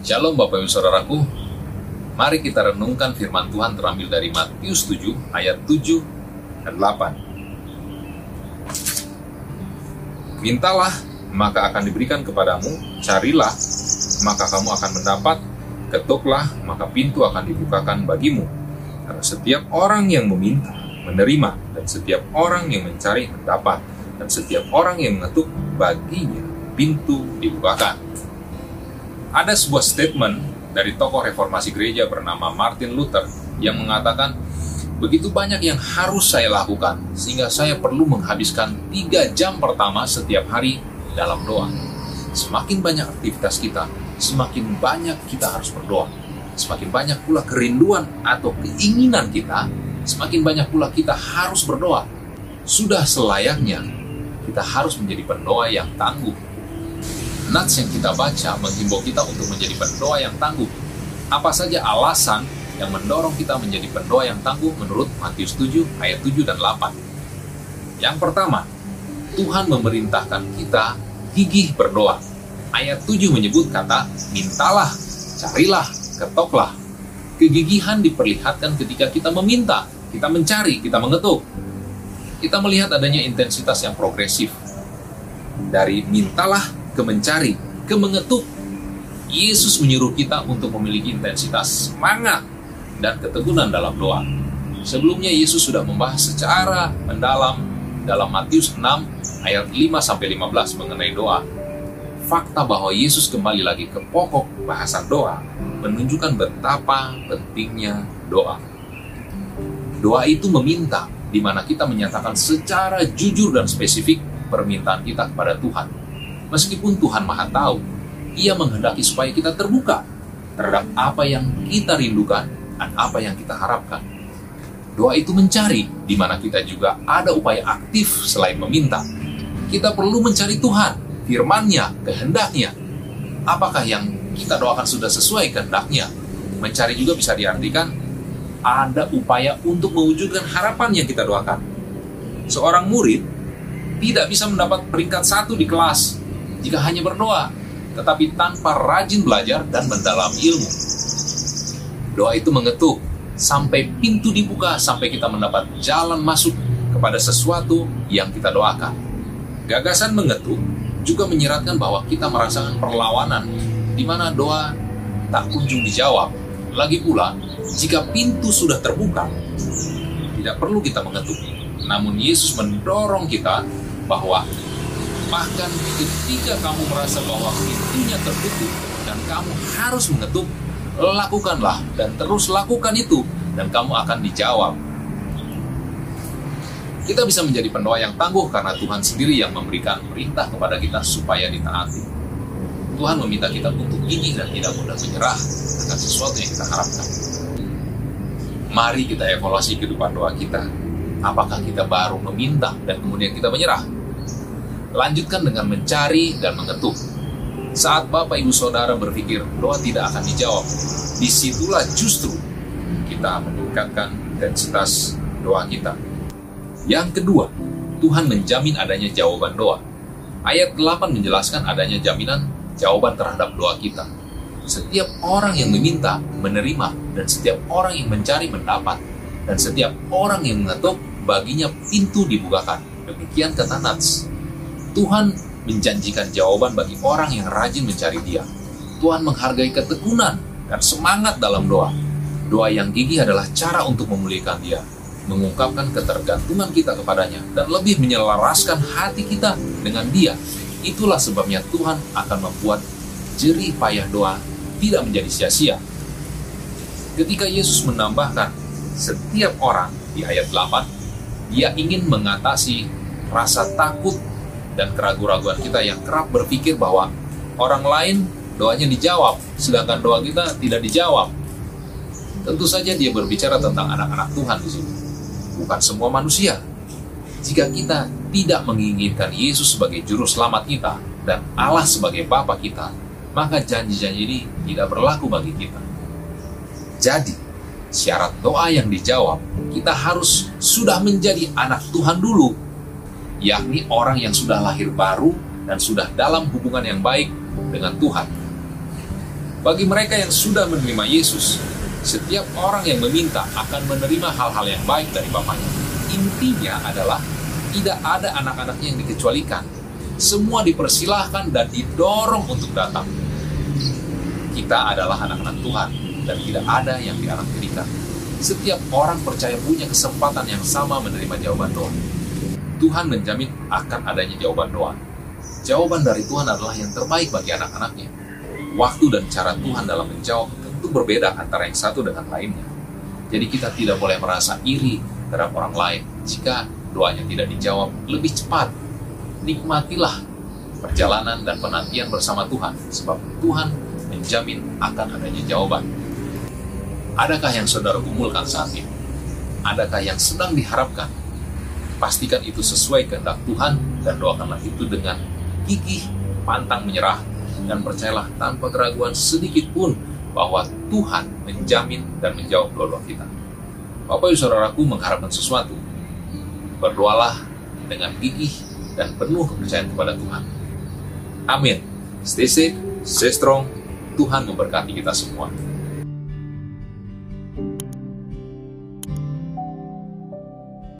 Shalom Bapak Ibu Saudaraku, mari kita renungkan firman Tuhan terambil dari Matius 7 ayat 7 dan 8. Mintalah, maka akan diberikan kepadamu, carilah, maka kamu akan mendapat, ketuklah, maka pintu akan dibukakan bagimu. Karena setiap orang yang meminta, menerima, dan setiap orang yang mencari, mendapat, dan setiap orang yang mengetuk, baginya pintu dibukakan. Ada sebuah statement dari tokoh reformasi gereja bernama Martin Luther yang mengatakan, begitu banyak yang harus saya lakukan sehingga saya perlu menghabiskan tiga jam pertama setiap hari dalam doa. Semakin banyak aktivitas kita, semakin banyak kita harus berdoa. Semakin banyak pula kerinduan atau keinginan kita, semakin banyak pula kita harus berdoa. Sudah selayaknya kita harus menjadi pendoa yang tangguh. Nats yang kita baca menghimbau kita untuk menjadi pendoa yang tangguh. Apa saja alasan yang mendorong kita menjadi pendoa yang tangguh menurut Matius 7 ayat 7 dan 8? Yang pertama, Tuhan memerintahkan kita gigih berdoa. Ayat 7 menyebut kata mintalah, carilah, ketoklah. Kegigihan diperlihatkan ketika kita meminta, kita mencari, kita mengetuk kita melihat adanya intensitas yang progresif. Dari mintalah ke mencari, ke mengetuk. Yesus menyuruh kita untuk memiliki intensitas semangat dan ketekunan dalam doa. Sebelumnya Yesus sudah membahas secara mendalam dalam Matius 6 ayat 5 sampai 15 mengenai doa. Fakta bahwa Yesus kembali lagi ke pokok bahasan doa menunjukkan betapa pentingnya doa. Doa itu meminta, di mana kita menyatakan secara jujur dan spesifik permintaan kita kepada Tuhan. Meskipun Tuhan Maha Tahu, Ia menghendaki supaya kita terbuka terhadap apa yang kita rindukan dan apa yang kita harapkan. Doa itu mencari, di mana kita juga ada upaya aktif selain meminta. Kita perlu mencari Tuhan, firman-Nya, kehendaknya. Apakah yang kita doakan sudah sesuai kehendaknya? Mencari juga bisa diartikan ada upaya untuk mewujudkan harapan yang kita doakan. Seorang murid tidak bisa mendapat peringkat satu di kelas jika hanya berdoa, tetapi tanpa rajin belajar dan mendalam ilmu. Doa itu mengetuk sampai pintu dibuka, sampai kita mendapat jalan masuk kepada sesuatu yang kita doakan. Gagasan mengetuk juga menyeratkan bahwa kita merasakan perlawanan di mana doa tak kunjung dijawab. Lagi pula, jika pintu sudah terbuka, tidak perlu kita mengetuk. Namun Yesus mendorong kita bahwa bahkan ketika kamu merasa bahwa pintunya tertutup dan kamu harus mengetuk, lakukanlah dan terus lakukan itu dan kamu akan dijawab. Kita bisa menjadi pendoa yang tangguh karena Tuhan sendiri yang memberikan perintah kepada kita supaya ditaati. Tuhan meminta kita untuk gigih dan tidak mudah menyerah akan sesuatu yang kita harapkan. Mari kita evaluasi kehidupan doa kita. Apakah kita baru meminta dan kemudian kita menyerah? Lanjutkan dengan mencari dan mengetuk. Saat Bapak Ibu Saudara berpikir doa tidak akan dijawab, di situlah justru kita meningkatkan intensitas doa kita. Yang kedua, Tuhan menjamin adanya jawaban doa. Ayat 8 menjelaskan adanya jaminan jawaban terhadap doa kita. Setiap orang yang meminta, menerima, dan setiap orang yang mencari mendapat, dan setiap orang yang mengetuk, baginya pintu dibukakan. Demikian kata Nats. Tuhan menjanjikan jawaban bagi orang yang rajin mencari dia. Tuhan menghargai ketekunan dan semangat dalam doa. Doa yang gigih adalah cara untuk memulihkan dia, mengungkapkan ketergantungan kita kepadanya, dan lebih menyelaraskan hati kita dengan dia. Itulah sebabnya Tuhan akan membuat jerih payah doa tidak menjadi sia-sia. Ketika Yesus menambahkan setiap orang di ayat 8, dia ingin mengatasi rasa takut dan keraguan-raguan kita yang kerap berpikir bahwa orang lain doanya dijawab, sedangkan doa kita tidak dijawab. Tentu saja dia berbicara tentang anak-anak Tuhan di sini, bukan semua manusia. Jika kita tidak menginginkan Yesus sebagai juru selamat kita dan Allah sebagai Bapa kita, maka janji-janji ini tidak berlaku bagi kita. Jadi, syarat doa yang dijawab, kita harus sudah menjadi anak Tuhan dulu, yakni orang yang sudah lahir baru dan sudah dalam hubungan yang baik dengan Tuhan. Bagi mereka yang sudah menerima Yesus, setiap orang yang meminta akan menerima hal-hal yang baik dari Bapaknya. Intinya adalah tidak ada anak-anaknya yang dikecualikan. Semua dipersilahkan dan didorong untuk datang. Kita adalah anak-anak Tuhan dan tidak ada yang dianaktirikan. Setiap orang percaya punya kesempatan yang sama menerima jawaban doa. Tuhan menjamin akan adanya jawaban doa. Jawaban dari Tuhan adalah yang terbaik bagi anak-anaknya. Waktu dan cara Tuhan dalam menjawab tentu berbeda antara yang satu dengan lainnya. Jadi kita tidak boleh merasa iri terhadap orang lain jika doanya tidak dijawab lebih cepat. Nikmatilah perjalanan dan penantian bersama Tuhan, sebab Tuhan menjamin akan adanya jawaban. Adakah yang saudara gumulkan saat ini? Adakah yang sedang diharapkan? Pastikan itu sesuai kehendak Tuhan dan doakanlah itu dengan gigih, pantang menyerah, dan percayalah tanpa keraguan sedikit pun bahwa Tuhan menjamin dan menjawab doa-doa kita. Bapak ibu saudaraku mengharapkan sesuatu, berdoalah dengan gigih dan penuh kepercayaan kepada Tuhan. Amin. Stay safe, stay strong. Tuhan memberkati kita semua.